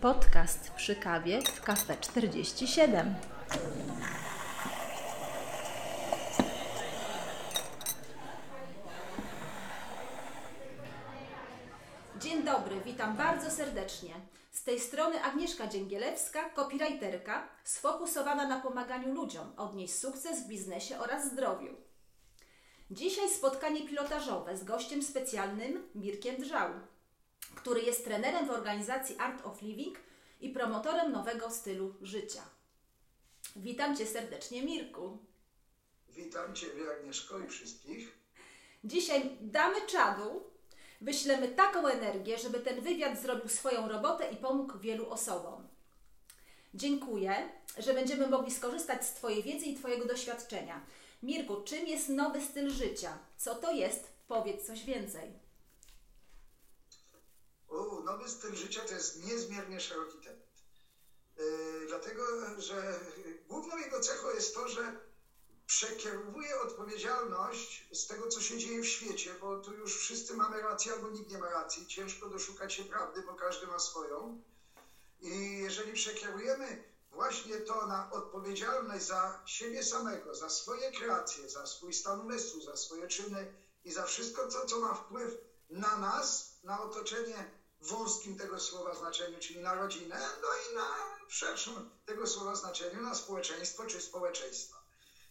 Podcast przy kawie w Cafe 47. Dzień dobry, witam bardzo serdecznie. Z tej strony Agnieszka Dzięgielewska, copywriterka, sfokusowana na pomaganiu ludziom odnieść sukces w biznesie oraz zdrowiu. Dzisiaj spotkanie pilotażowe z gościem specjalnym Mirkiem Drzał, który jest trenerem w organizacji Art of Living i promotorem nowego stylu życia. Witam Cię serdecznie, Mirku. Witam Ciebie, Agnieszko, i wszystkich. Dzisiaj damy czadu, wyślemy taką energię, żeby ten wywiad zrobił swoją robotę i pomógł wielu osobom. Dziękuję, że będziemy mogli skorzystać z Twojej wiedzy i Twojego doświadczenia. Mirku, czym jest nowy styl życia? Co to jest? Powiedz coś więcej. Nowy styl życia to jest niezmiernie szeroki temat. Yy, dlatego, że główną jego cechą jest to, że przekierowuje odpowiedzialność z tego, co się dzieje w świecie, bo tu już wszyscy mamy rację albo nikt nie ma racji. Ciężko doszukać się prawdy, bo każdy ma swoją. I jeżeli przekierujemy właśnie to na odpowiedzialność za siebie samego, za swoje kreacje, za swój stan umysłu, za swoje czyny i za wszystko to, co ma wpływ na nas, na otoczenie wąskim tego słowa znaczeniu, czyli na rodzinę, no i na szerszym tego słowa znaczeniu, na społeczeństwo czy społeczeństwa.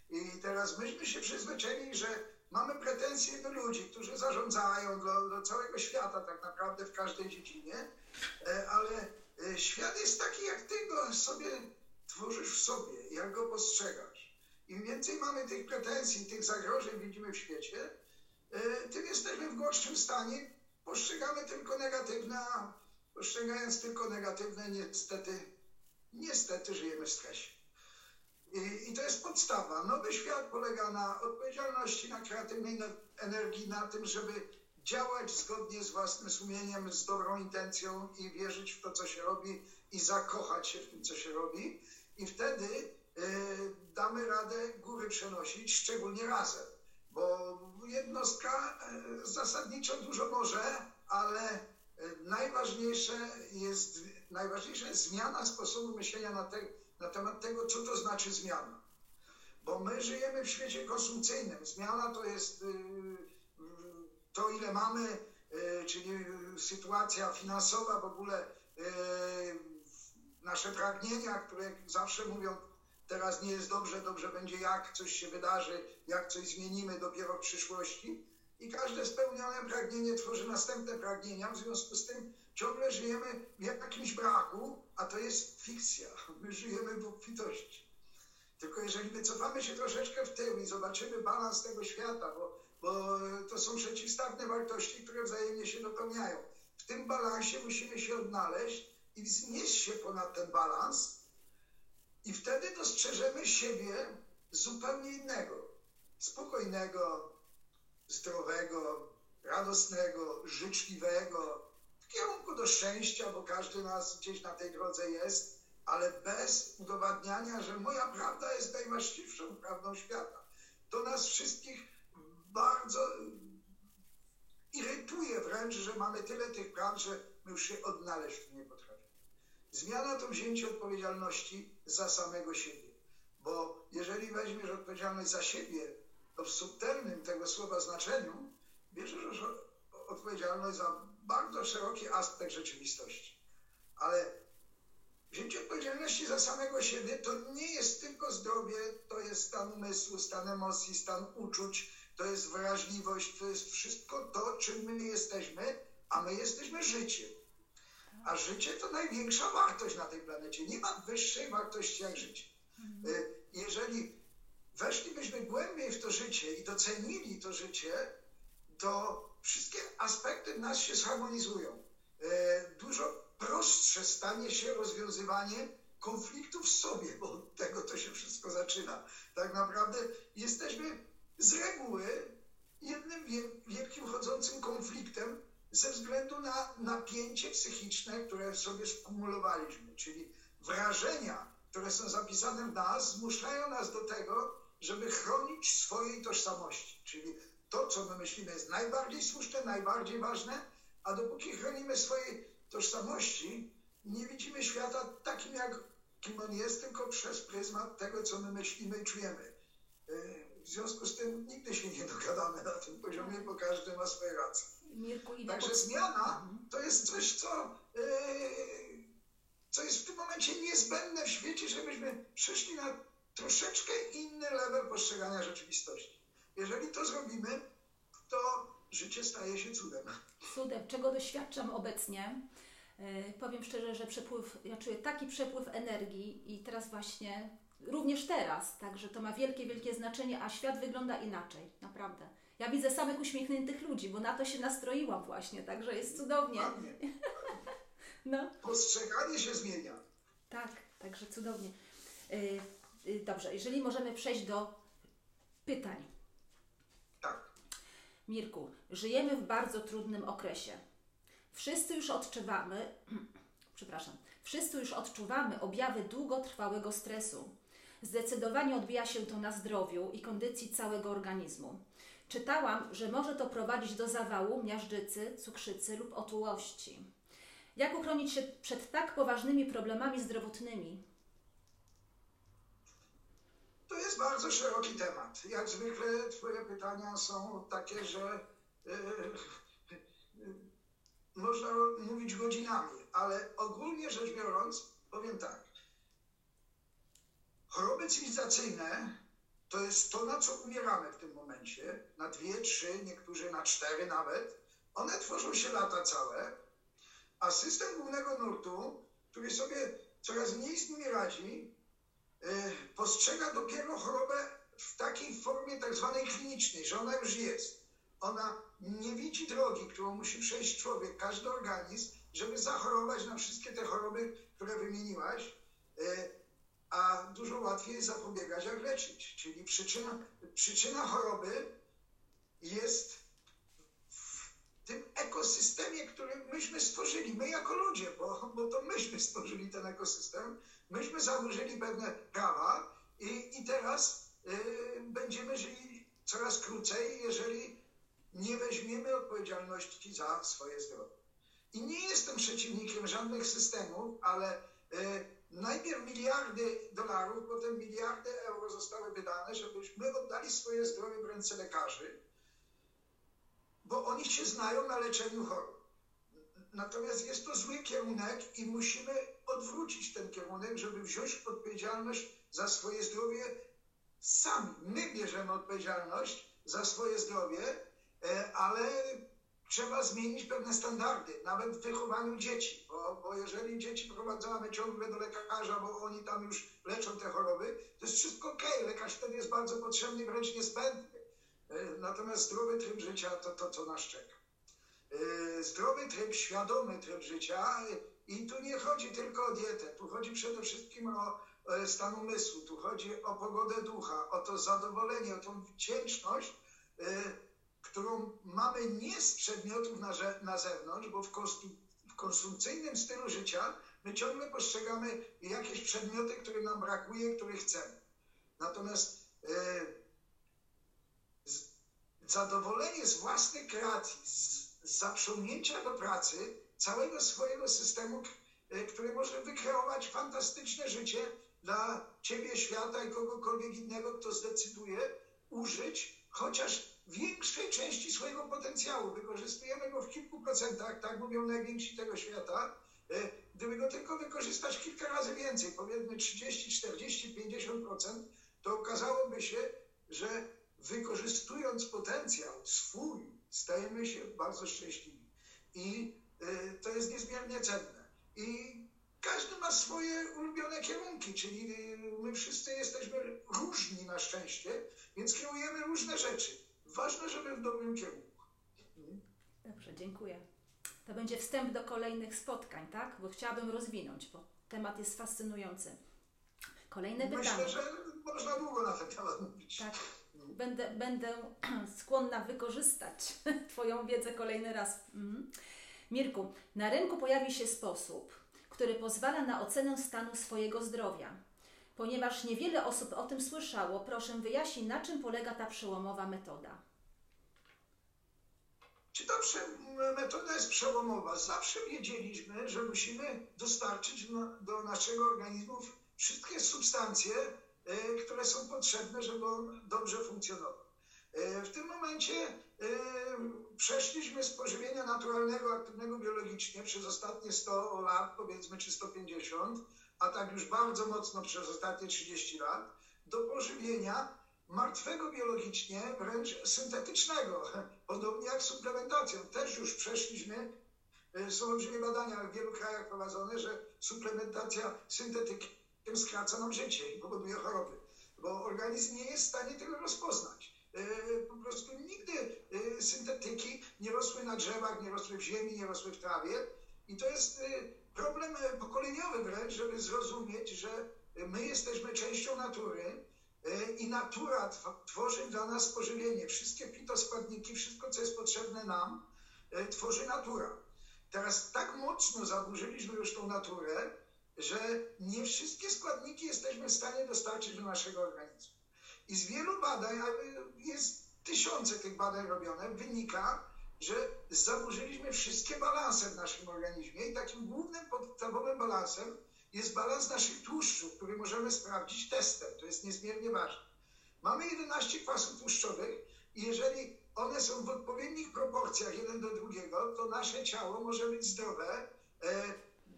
I teraz myśmy się przyzwyczaili, że mamy pretensje do ludzi, którzy zarządzają, do, do całego świata tak naprawdę w każdej dziedzinie, e, ale e, świat jest taki, jak ty go sobie tworzysz w sobie, jak go postrzegasz. Im więcej mamy tych pretensji, tych zagrożeń widzimy w świecie, e, tym jesteśmy w gorszym stanie, postrzegamy tylko negatywne, a postrzegając tylko negatywne, niestety, niestety żyjemy w stresie. I, I, to jest podstawa. Nowy świat polega na odpowiedzialności, na kreatywnej energii, na tym, żeby działać zgodnie z własnym sumieniem, z dobrą intencją i wierzyć w to, co się robi i zakochać się w tym, co się robi. I wtedy y, damy radę góry przenosić, szczególnie razem. Bo jednostka y, zasadniczo dużo może, ale y, najważniejsze jest, najważniejsza jest zmiana sposobu myślenia na, te, na temat tego, co to znaczy zmiana. Bo my żyjemy w świecie konsumpcyjnym. Zmiana to jest to, ile mamy, czyli sytuacja finansowa, w ogóle nasze pragnienia, które zawsze mówią, teraz nie jest dobrze, dobrze będzie jak, coś się wydarzy, jak coś zmienimy dopiero w przyszłości. I każde spełnione pragnienie tworzy następne pragnienia, w związku z tym ciągle żyjemy w jakimś braku, a to jest fikcja. My żyjemy w obfitości. Tylko jeżeli wycofamy się troszeczkę w tył i zobaczymy balans tego świata, bo, bo to są przeciwstawne wartości, które wzajemnie się dopełniają. W tym balansie musimy się odnaleźć i wznieść się ponad ten balans i wtedy dostrzeżemy siebie zupełnie innego, spokojnego, zdrowego, radosnego, życzliwego, w kierunku do szczęścia, bo każdy nas gdzieś na tej drodze jest, ale bez udowadniania, że moja prawda jest najwłaściwszą prawdą świata. To nas wszystkich bardzo irytuje wręcz, że mamy tyle tych praw, że my już się odnaleźć nie potrafimy. Zmiana to wzięcie odpowiedzialności za samego siebie. Bo jeżeli weźmiesz odpowiedzialność za siebie, to w subtelnym tego słowa znaczeniu bierzesz odpowiedzialność za bardzo szeroki aspekt rzeczywistości. Ale wzięcie odpowiedzialności za samego siebie to nie jest tylko zdrowie, to jest stan umysłu, stan emocji, stan uczuć, to jest wrażliwość, to jest wszystko to, czym my jesteśmy, a my jesteśmy życiem. A życie to największa wartość na tej planecie. Nie ma wyższej wartości jak życie. Y, jeżeli weszlibyśmy głębiej w to życie i docenili to życie, to wszystkie aspekty nas się zharmonizują. Y, dużo prostsze stanie się rozwiązywanie konfliktów w sobie, bo od tego to się wszystko zaczyna. Tak naprawdę jesteśmy z reguły jednym wielkim chodzącym konfliktem, ze względu na napięcie psychiczne, które sobie skumulowaliśmy, czyli wrażenia, które są zapisane w nas, zmuszają nas do tego, żeby chronić swojej tożsamości. Czyli to, co my myślimy, jest najbardziej słuszne, najbardziej ważne, a dopóki chronimy swojej tożsamości, nie widzimy świata takim, jakim on jest, tylko przez pryzmat tego, co my myślimy i czujemy. Y, W związku z tym nigdy się nie dogadamy na tym poziomie, bo każdy ma swoje racje. Także zmiana to jest coś, co, yy, co jest w tym momencie niezbędne w świecie, żebyśmy przyszli na troszeczkę inny level postrzegania rzeczywistości. Jeżeli to zrobimy, to życie staje się cudem. cudem, czego doświadczam obecnie. Yy, powiem szczerze, że przepływ, ja czuję taki przepływ energii i teraz właśnie, również teraz, także to ma wielkie, wielkie znaczenie, a świat wygląda inaczej, naprawdę. Ja widzę samych uśmiechniętych ludzi, bo na to się nastroiłam właśnie, także jest cudownie. Ładnie. No, Postrzeganie się zmienia. tak, także cudownie. Yy, yy, dobrze, jeżeli możemy przejść do pytań. Tak. Mirku, żyjemy w bardzo trudnym okresie. Wszyscy już odczuwamy, przepraszam, wszyscy już odczuwamy objawy długotrwałego stresu. Zdecydowanie odbija się to na zdrowiu i kondycji całego organizmu. Czytałam, że może to prowadzić do zawału, miażdżycy, cukrzycy lub otyłości. Jak uchronić się przed tak poważnymi problemami zdrowotnymi? To jest bardzo szeroki temat. Jak zwykle Twoje pytania są takie, że yy, można mówić godzinami, ale ogólnie rzecz biorąc, powiem tak. Choroby cywilizacyjne to jest to, na co umieramy w tym momencie, na dwie, trzy, niektórzy na cztery nawet. One tworzą się lata całe, a system głównego nurtu, który sobie coraz mniej z nimi radzi, y, postrzega dopiero chorobę w takiej formie tak zwanej klinicznej, że ona już jest. Ona nie widzi drogi, którą musi przejść człowiek, każdy organizm, żeby zachorować na wszystkie te choroby, które wymieniłaś, y, a dużo łatwiej zapobiegać, jak leczyć. Czyli przyczyna, przyczyna choroby jest w tym ekosystemie, który myśmy stworzyli, my jako ludzie, bo, bo to myśmy stworzyli ten ekosystem, myśmy założyli pewne prawa i, i teraz y, będziemy żyli coraz krócej, jeżeli nie weźmiemy odpowiedzialności za swoje zdrowie. I nie jestem przeciwnikiem żadnych systemów, ale y, najpierw miliardy dolarów, potem miliardy euro zostały wydane, żebyśmy oddali swoje zdrowie w ręce lekarzy, bo oni się znają na leczeniu chorób. Natomiast jest to zły kierunek i musimy odwrócić ten kierunek, żeby wziąć odpowiedzialność za swoje zdrowie sami. My bierzemy odpowiedzialność za swoje zdrowie, e, ale trzeba zmienić pewne standardy, nawet w wychowaniu dzieci, bo, bo jeżeli dzieci prowadzamy ciągle do lekarza, bo oni tam już leczą te choroby, to jest wszystko ok, lekarz wtedy jest bardzo potrzebny, wręcz niezbędny. E, Natomiast zdrowy tryb życia to to, co nas czeka. E, Zdrowy tryb, świadomy tryb życia e, i tu nie chodzi tylko o dietę, tu chodzi przede wszystkim o stan umysłu, tu chodzi o pogodę ducha, o to zadowolenie, o tą wdzięczność, którą mamy nie z przedmiotów na, na zewnątrz, bo w, konstu- w konsumpcyjnym stylu życia my ciągle postrzegamy jakieś przedmioty, które nam brakuje, których chcemy. Natomiast e, zadowolenie z własnej kreacji, z, zaprzągnięcia do pracy całego swojego systemu, e, który może wykreować fantastyczne życie dla ciebie, świata i kogokolwiek innego, kto zdecyduje użyć chociaż większej części swojego potencjału. Wykorzystujemy go w kilku procentach, tak mówią najwięksi tego świata. E, Gdyby go tylko wykorzystać kilka razy więcej, powiedzmy 30, 40, 50%, to okazałoby się, że wykorzystując potencjał swój, stajemy się bardzo szczęśliwi. I y, to jest niezmiernie cenne. I każdy ma swoje ulubione kierunki, czyli my wszyscy jesteśmy różni na szczęście, więc kierujemy różne rzeczy. Ważne, żeby w dobrym kierunku. Dobrze, dziękuję. To będzie wstęp do kolejnych spotkań, tak? Bo chciałabym rozwinąć, bo temat jest fascynujący. Kolejne pytanie. Myślę, że można długo na ten temat mówić. Tak. Będę, będę skłonna wykorzystać Twoją wiedzę kolejny raz. Mhm. Mirku, na rynku pojawi się sposób, który pozwala na ocenę stanu swojego zdrowia. Ponieważ niewiele osób o tym słyszało, proszę wyjaśnij, na czym polega ta przełomowa metoda. Czy ta metoda jest przełomowa? Zawsze wiedzieliśmy, że musimy dostarczyć do naszego organizmu wszystkie substancje, e, które są potrzebne, żeby on dobrze funkcjonował. E, W tym momencie e, przeszliśmy z pożywienia naturalnego, aktywnego biologicznie przez ostatnie 100 lat, powiedzmy, czy 150, a tak już bardzo mocno przez ostatnie 30 lat, do pożywienia martwego biologicznie, wręcz syntetycznego. Podobnie jak suplementacją. Też już przeszliśmy, e, są olbrzymie badania w wielu krajach prowadzone, że suplementacja syntetykiem skraca nam życie i powoduje choroby, bo organizm nie jest w stanie tego rozpoznać. E, Po prostu nigdy e, syntetyki nie rosły na drzewach, nie rosły w ziemi, nie rosły w trawie. I to jest problem pokoleniowy wręcz, żeby zrozumieć, że my jesteśmy częścią natury e, i natura tw- tworzy dla nas pożywienie. Wszystkie fitoskładniki, wszystko, co jest potrzebne nam, e, tworzy natura. Teraz tak mocno zaburzyliśmy już tą naturę, że nie wszystkie składniki jesteśmy w stanie dostarczyć do naszego organizmu. I z wielu badań, jest tysiące tych badań robione, wynika, że zaburzyliśmy wszystkie balanse w naszym organizmie i takim głównym podstawowym balansem jest balans naszych tłuszczów, który możemy sprawdzić testem. To jest niezmiernie ważne. Mamy 11 kwasów tłuszczowych i jeżeli one są w odpowiednich proporcjach jeden do drugiego, to nasze ciało może być zdrowe. E,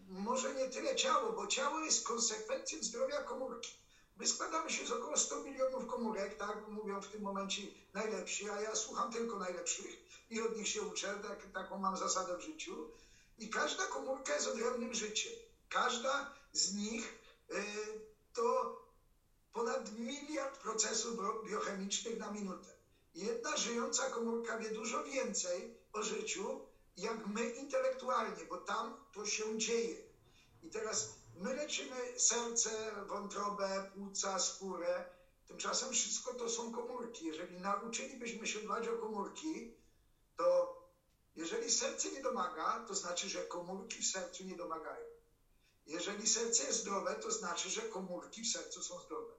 może nie tyle ciało, bo ciało jest konsekwencją zdrowia komórki. My składamy się z około 100 milionów komórek, tak mówią w tym momencie najlepsi, a ja słucham tylko najlepszych i od nich się uczę, tak, taką mam zasadę w życiu. I każda komórka jest odrębnym życiem. Każda z nich y, to ponad miliard procesów bio- biochemicznych na minutę. Jedna żyjąca komórka wie dużo więcej o życiu, jak my intelektualnie, bo tam to się dzieje. I teraz my leczymy serce, wątrobę, płuca, skórę. Tymczasem wszystko to są komórki. Jeżeli nauczylibyśmy się dbać o komórki, to jeżeli serce nie domaga, to znaczy, że komórki w sercu nie domagają. Jeżeli serce jest zdrowe, to znaczy, że komórki w sercu są zdrowe.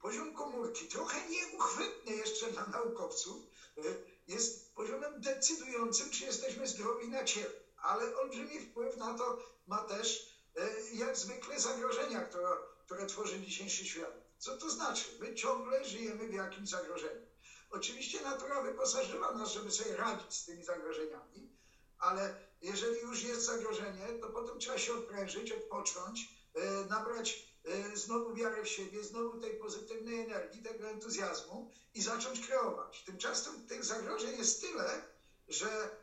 Poziom komórki, trochę nieuchwytny jeszcze dla naukowców, y, jest poziomem decydującym, czy jesteśmy zdrowi na ciele. Ale olbrzymi wpływ na to ma też, y, jak zwykle, zagrożenia, które, które tworzy dzisiejszy świat. Co to znaczy? My ciągle żyjemy w jakimś zagrożeniu. Oczywiście natura wyposażyła nas, żeby sobie radzić z tymi zagrożeniami, ale jeżeli już jest zagrożenie, to potem trzeba się odprężyć, odpocząć, e, nabrać e, znowu wiarę w siebie, znowu tej pozytywnej energii, tego entuzjazmu i zacząć kreować. Tymczasem tych zagrożeń jest tyle, że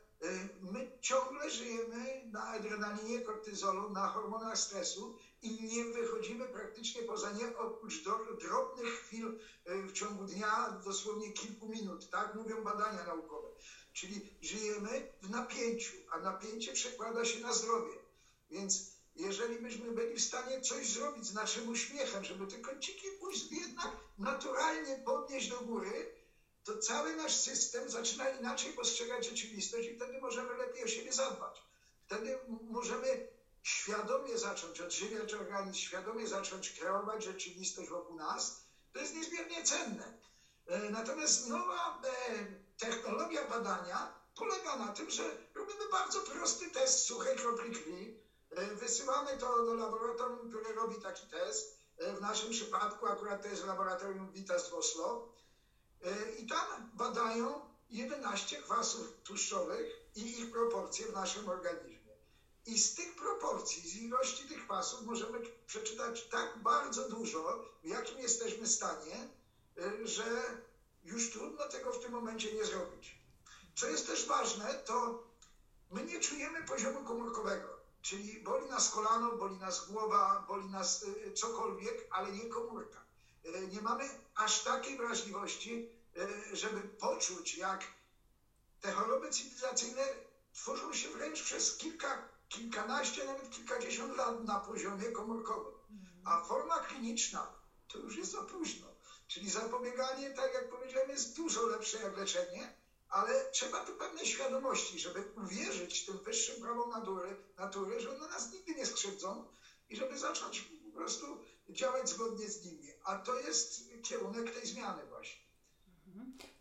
my ciągle żyjemy na adrenalinie, kortyzolu, na hormonach stresu i nie wychodzimy praktycznie poza nie oprócz drobnych chwil e, w ciągu dnia, dosłownie kilku minut, tak mówią badania naukowe. Czyli żyjemy w napięciu, a napięcie przekłada się na zdrowie. Więc jeżeli byśmy byli w stanie coś zrobić z naszym uśmiechem, żeby te kąciki ust jednak naturalnie podnieść do góry, to cały nasz system zaczyna inaczej postrzegać rzeczywistość i wtedy możemy lepiej o siebie zadbać. Wtedy możemy świadomie zacząć odżywiać organizm, świadomie zacząć kreować rzeczywistość wokół nas. To jest niezmiernie cenne. E, Natomiast nowa e, technologia badania polega na tym, że robimy bardzo prosty test suchej kropli krwi. E, Wysyłamy to do laboratorium, które robi taki test. W naszym przypadku akurat to jest laboratorium Vitas w Oslo. E, I tam badają 11 kwasów tłuszczowych i ich proporcje w naszym organizmie. I z tych proporcji, z ilości tych kwasów możemy przeczytać tak bardzo dużo, w jakim jesteśmy stanie, y, że już trudno tego w tym momencie nie zrobić. Co jest też ważne, to my nie czujemy poziomu komórkowego, czyli boli nas kolano, boli nas głowa, boli nas y, cokolwiek, ale nie komórka. Y, Nie mamy aż takiej wrażliwości, y, żeby poczuć, jak te choroby cywilizacyjne tworzą się wręcz przez kilka, kilkanaście, nawet kilkadziesiąt lat na poziomie komórkowym. A forma kliniczna to już jest za późno. Czyli zapobieganie, tak jak powiedziałem, jest dużo lepsze jak leczenie, ale trzeba tu pewnej świadomości, żeby uwierzyć tym wyższym prawom natury, natury, że one nas nigdy nie skrzywdzą i żeby zacząć po prostu działać zgodnie z nimi. A to jest kierunek tej zmiany właśnie.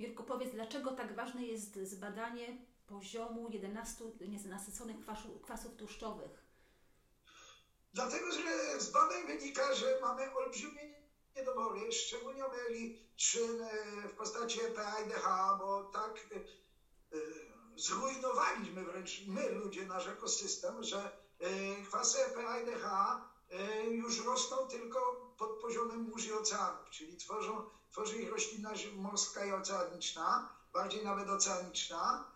Mirku, powiedz, dlaczego tak ważne jest zbadanie poziomu 11 nienasyconych kwasów tłuszczowych? Dlatego, że z badań wynika, że mamy olbrzymie niedobory, szczególnie omegi 3 w postaci EPA i DHA, bo tak e, e, zrujnowaliśmy wręcz my, ludzie, nasz ekosystem, że e, kwasy EPA i DHA już rosną tylko pod poziomem mórz i oceanów, czyli tworzą, tworzy ich roślina morska i oceaniczna, bardziej nawet oceaniczna.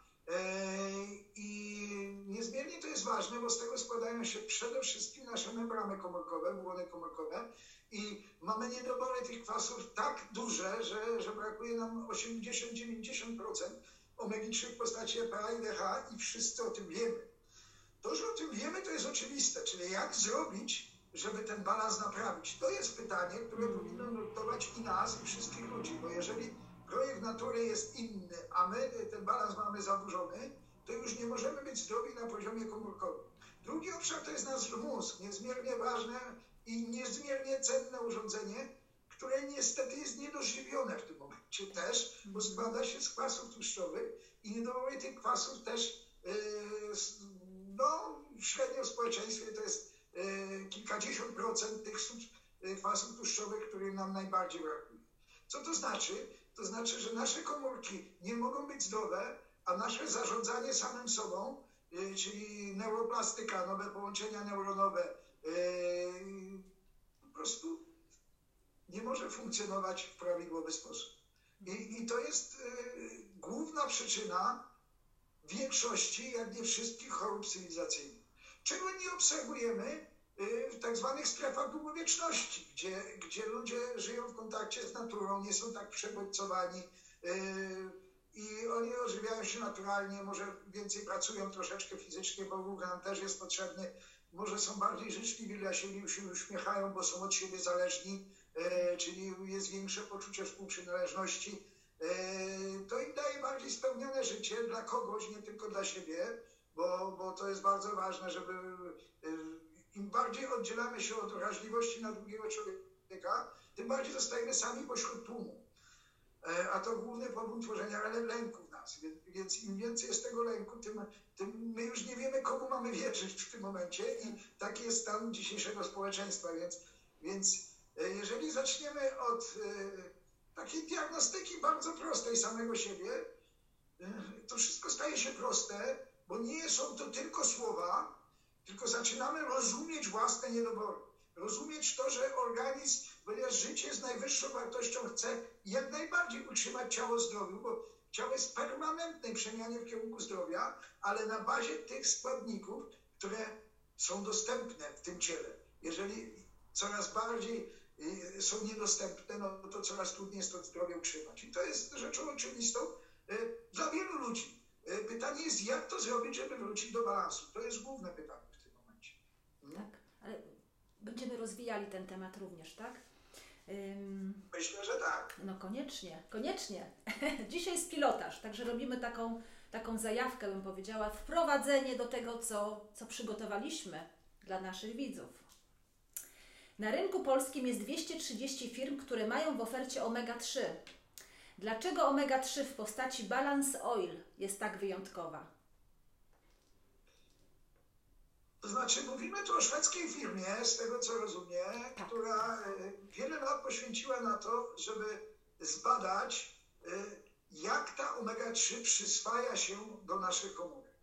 I niezmiernie to jest ważne, bo z tego składają się przede wszystkim nasze membrany komórkowe, błony komórkowe i mamy niedobory tych kwasów tak duże, że, że brakuje nam 80-90% omegi-3 w postaci EPA i DHA i wszyscy o tym wiemy. To, że o tym wiemy, to jest oczywiste, czyli jak zrobić, żeby ten balans naprawić. To jest pytanie, które powinno nurtować i nas, i wszystkich ludzi, bo jeżeli projekt natury jest inny, a my ten balans mamy zaburzony, to już nie możemy być zdrowi na poziomie komórkowym. Drugi obszar to jest nasz mózg, niezmiernie ważne i niezmiernie cenne urządzenie, które niestety jest niedożywione w tym momencie też, bo składa się z kwasów tłuszczowych i niedobory tych kwasów też yy, no, średnio w społeczeństwie jest yy, kilkadziesiąt procent tych yy, kwasów tłuszczowych, których nam najbardziej brakuje. Co to znaczy? To znaczy, że nasze komórki nie mogą być zdrowe, a nasze zarządzanie samym sobą, czyli neuroplastyka, nowe połączenia neuronowe, po prostu nie może funkcjonować w prawidłowy sposób. I, i to jest y, główna przyczyna większości, jak nie wszystkich chorób cywilizacyjnych. Czego nie obserwujemy y, w tak zwanych strefach długowieczności, gdzie, gdzie ludzie żyją w kontakcie z naturą, nie są tak przebodźcowani y, i oni ożywiają się naturalnie, może więcej pracują troszeczkę fizycznie, bo nam też jest potrzebny, może są bardziej życzliwi dla siebie, się uśmiechają, bo są od siebie zależni, e, czyli jest większe poczucie współprzynależności. To im daje bardziej spełnione życie dla kogoś, nie tylko dla siebie, bo, bo to jest bardzo ważne, żeby im bardziej oddzielamy się od wrażliwości na drugiego człowieka, tym bardziej zostajemy sami pośród tłumu. E, a to główny powód tworzenia lęku w nas. Więc, im więcej jest tego lęku, tym, tym my już nie wiemy, komu mamy wierzyć w tym momencie i taki jest stan dzisiejszego społeczeństwa. Więc, więc e, jeżeli zaczniemy od e, takiej diagnostyki bardzo prostej samego siebie, to wszystko staje się proste, bo nie są to tylko słowa, tylko zaczynamy rozumieć własne niedobory. Rozumieć to, że organizm, ponieważ życie jest najwyższą wartością, chce jak najbardziej utrzymać ciało zdrowiu, bo ciało jest w permanentnej przemianie w kierunku zdrowia, ale na bazie tych składników, które są dostępne w tym ciele. Jeżeli coraz bardziej y, są niedostępne, no to coraz trudniej jest to zdrowie utrzymać. I to jest rzeczą oczywistą y, dla wielu ludzi. Y, pytanie jest, jak to zrobić, żeby wrócić do balansu? To jest główne pytanie. Tak, ale będziemy rozwijali ten temat również, tak? Ym, Myślę, że tak. No koniecznie, koniecznie. Dzisiaj jest pilotaż, także robimy taką, taką zajawkę, bym powiedziała, wprowadzenie do tego, co, co przygotowaliśmy dla naszych widzów. Na rynku polskim jest 230 firm, które mają w ofercie omega-3. Dlaczego omega-3 w postaci Balance Oil jest tak wyjątkowa? To znaczy, mówimy tu o szwedzkiej firmie, z tego co rozumiem, tak. która e, wiele lat poświęciła na to, żeby zbadać, e, jak ta omega-3 przyswaja się do naszych komórek.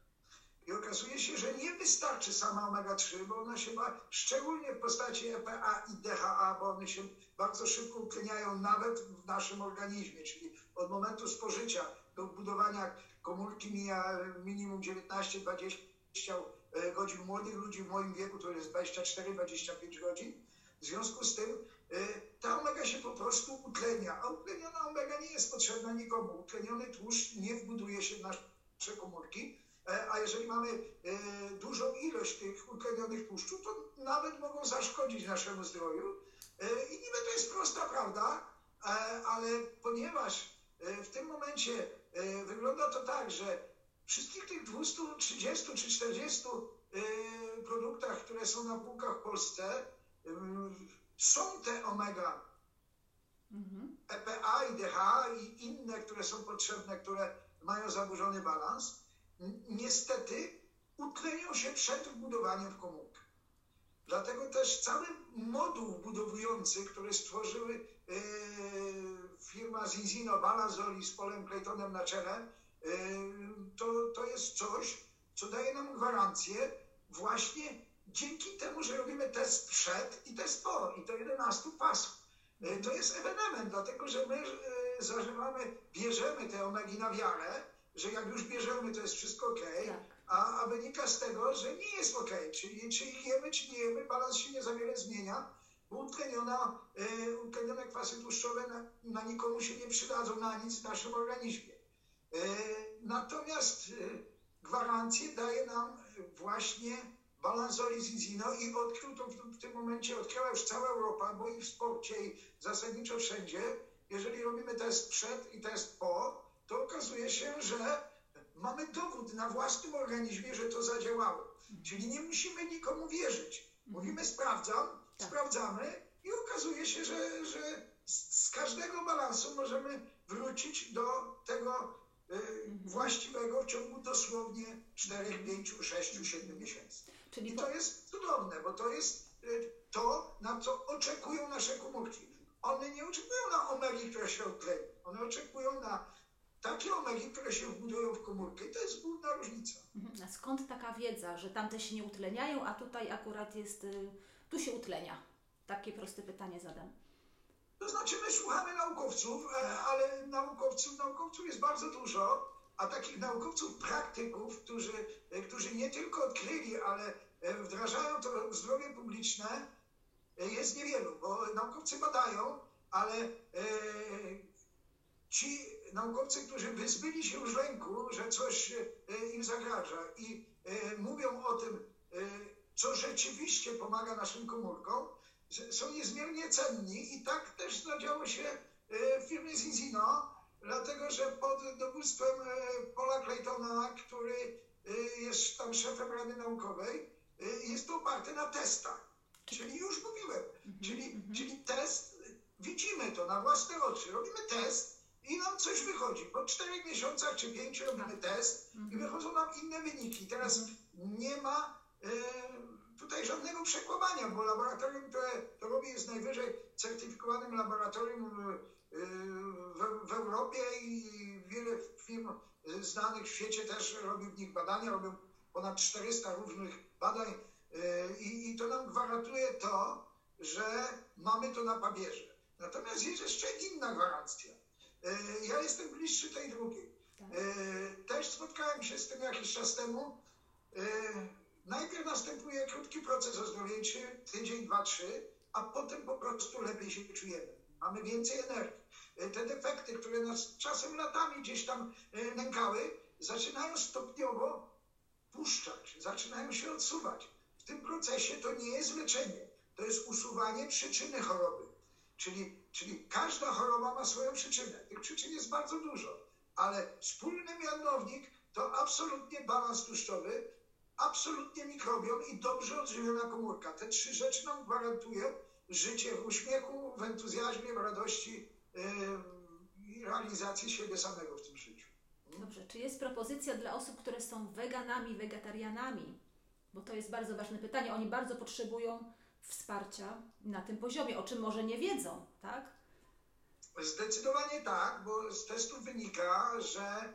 I okazuje się, że nie wystarczy sama omega-3, bo one się ma, szczególnie w postaci EPA i DHA, bo one się bardzo szybko utleniają nawet w naszym organizmie, czyli od momentu spożycia do budowania komórki mija minimum 19-20 E, godzin młodych ludzi w moim wieku, to jest 24-25 godzin. W związku z tym e, ta omega się po prostu utlenia, a utleniona omega nie jest potrzebna nikomu. Utleniony tłuszcz nie wbuduje się w nasze komórki, e, a jeżeli mamy dużą ilość tych utlenionych tłuszczów, to nawet mogą zaszkodzić naszemu zdrowiu. I niby to jest prosta prawda, ale ponieważ w tym momencie wygląda to tak, że wszystkich tych 230 czy 40 y, produktach, które są na półkach w Polsce, są te omega, mhm. EPA i DHA i inne, które są potrzebne, które mają zaburzony balans. niestety utlenią się przed wbudowaniem w komórkę. Dlatego też cały moduł budowujący, który stworzyły e, firma Zinzino, Balazoli z Polem Claytonem na czele, e, to, to jest coś, co daje nam gwarancję właśnie dzięki temu, że robimy test przed i test po, i to 11 pasów. E, To jest ewenement, dlatego że my e, zażywamy, bierzemy te omegi na wiarę, że jak już bierzemy, to jest wszystko ok, Tak. a, a wynika z tego, że nie jest ok, czyli czy jemy, czy nie jemy, balans się nie za wiele zmienia, bo utleniona, e, utlenione kwasy tłuszczowe na, na nikomu się nie przydadzą na nic w naszym organizmie. E, natomiast e, gwarancję daje nam właśnie balansolizizino i odkrył to w, tym momencie, odkryła już cała Europa, bo i w sporcie, i zasadniczo wszędzie, jeżeli robimy test przed i test po, to okazuje się, że mamy dowód na własnym organizmie, że to zadziałało. Czyli nie musimy nikomu wierzyć. Mówimy sprawdzam, Tak. sprawdzamy i okazuje się, że, że z, każdego balansu możemy wrócić do tego właściwego w ciągu dosłownie 4, 5, 6, 7 miesięcy. Czyli I to jest cudowne, bo to jest y, to, na co oczekują nasze komórki. One nie oczekują na omegi, które się odklei. One oczekują na takie omegi, które się wbudują w komórkę. I to jest główna różnica. Mhm. A skąd taka wiedza, że tamte się nie utleniają, a tutaj akurat jest, y, tu się utlenia? Takie proste pytanie zadam. To znaczy, my słuchamy naukowców, e, ale naukowców, naukowców jest bardzo dużo, a takich naukowców, praktyków, którzy, e, którzy nie tylko odkryli, ale e, wdrażają to w zdrowie publiczne, jest niewielu, bo naukowcy badają, ale ci naukowcy, którzy wyzbyli się już lęku, że coś im zagraża i mówią o tym, co rzeczywiście pomaga naszym komórkom, są niezmiernie cenni i tak też zadziało się e, w firmie Zinzino, dlatego że pod dowództwem e, Paula Claytona, który e, jest tam szefem Rady Naukowej, e, jest to oparte na testach. Czyli już mówiłem, czyli, czyli test, e, widzimy to na własne oczy, robimy test i nam coś wychodzi. Po czterech miesiącach czy pięciu robimy test i wychodzą nam inne wyniki. Teraz nie ma e, tutaj żadnego przekłamania, bo laboratorium, które to robi, jest najwyżej certyfikowanym laboratorium e, w, w Europie i wiele firm e, znanych w świecie też robi w nich badania, robią ponad 400 różnych badań e, i, i to nam gwarantuje to, że mamy to na papierze. Natomiast jest jeszcze inna gwarancja. Ja jestem bliższy tej drugiej. Tak. Też spotkałem się z tym jakiś czas temu. Najpierw następuje krótki proces ozdrowieńczy, tydzień, dwa, trzy, a potem po prostu lepiej się czujemy. Mamy więcej energii. E, Te defekty, które nas czasem latami gdzieś tam e, nękały, zaczynają stopniowo puszczać, zaczynają się odsuwać. W tym procesie to nie jest leczenie, to jest usuwanie przyczyny choroby. Czyli, czyli każda choroba ma swoją przyczynę. Tych przyczyn jest bardzo dużo, ale wspólny mianownik to absolutnie balans tłuszczowy, absolutnie mikrobiom i dobrze odżywiona komórka. Te trzy rzeczy nam gwarantują życie w uśmiechu, w entuzjazmie, w radości yy, i realizacji siebie samego w tym życiu. Dobrze, czy jest propozycja dla osób, które są weganami, wegetarianami? Bo to jest bardzo ważne pytanie. Oni bardzo potrzebują wsparcia na tym poziomie, o czym może nie wiedzą, tak? Zdecydowanie tak, bo z testów wynika, że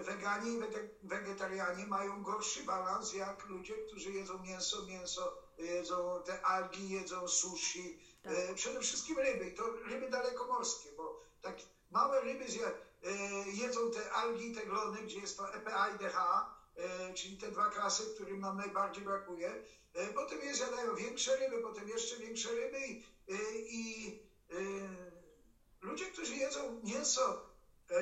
weganie i wege- wegetarianie mają gorszy balans jak ludzie, którzy jedzą mięso, mięso, jedzą te algi, jedzą sushi, Tak. e, przede wszystkim ryby i to ryby dalekomorskie, bo tak małe ryby zje, e, jedzą te algi i te glony, gdzie jest to EPA i DHA, e, czyli te dwa klasy, którym nam najbardziej brakuje. E, Potem je zjadają większe ryby, potem jeszcze większe ryby i, e, i e, ludzie, którzy jedzą mięso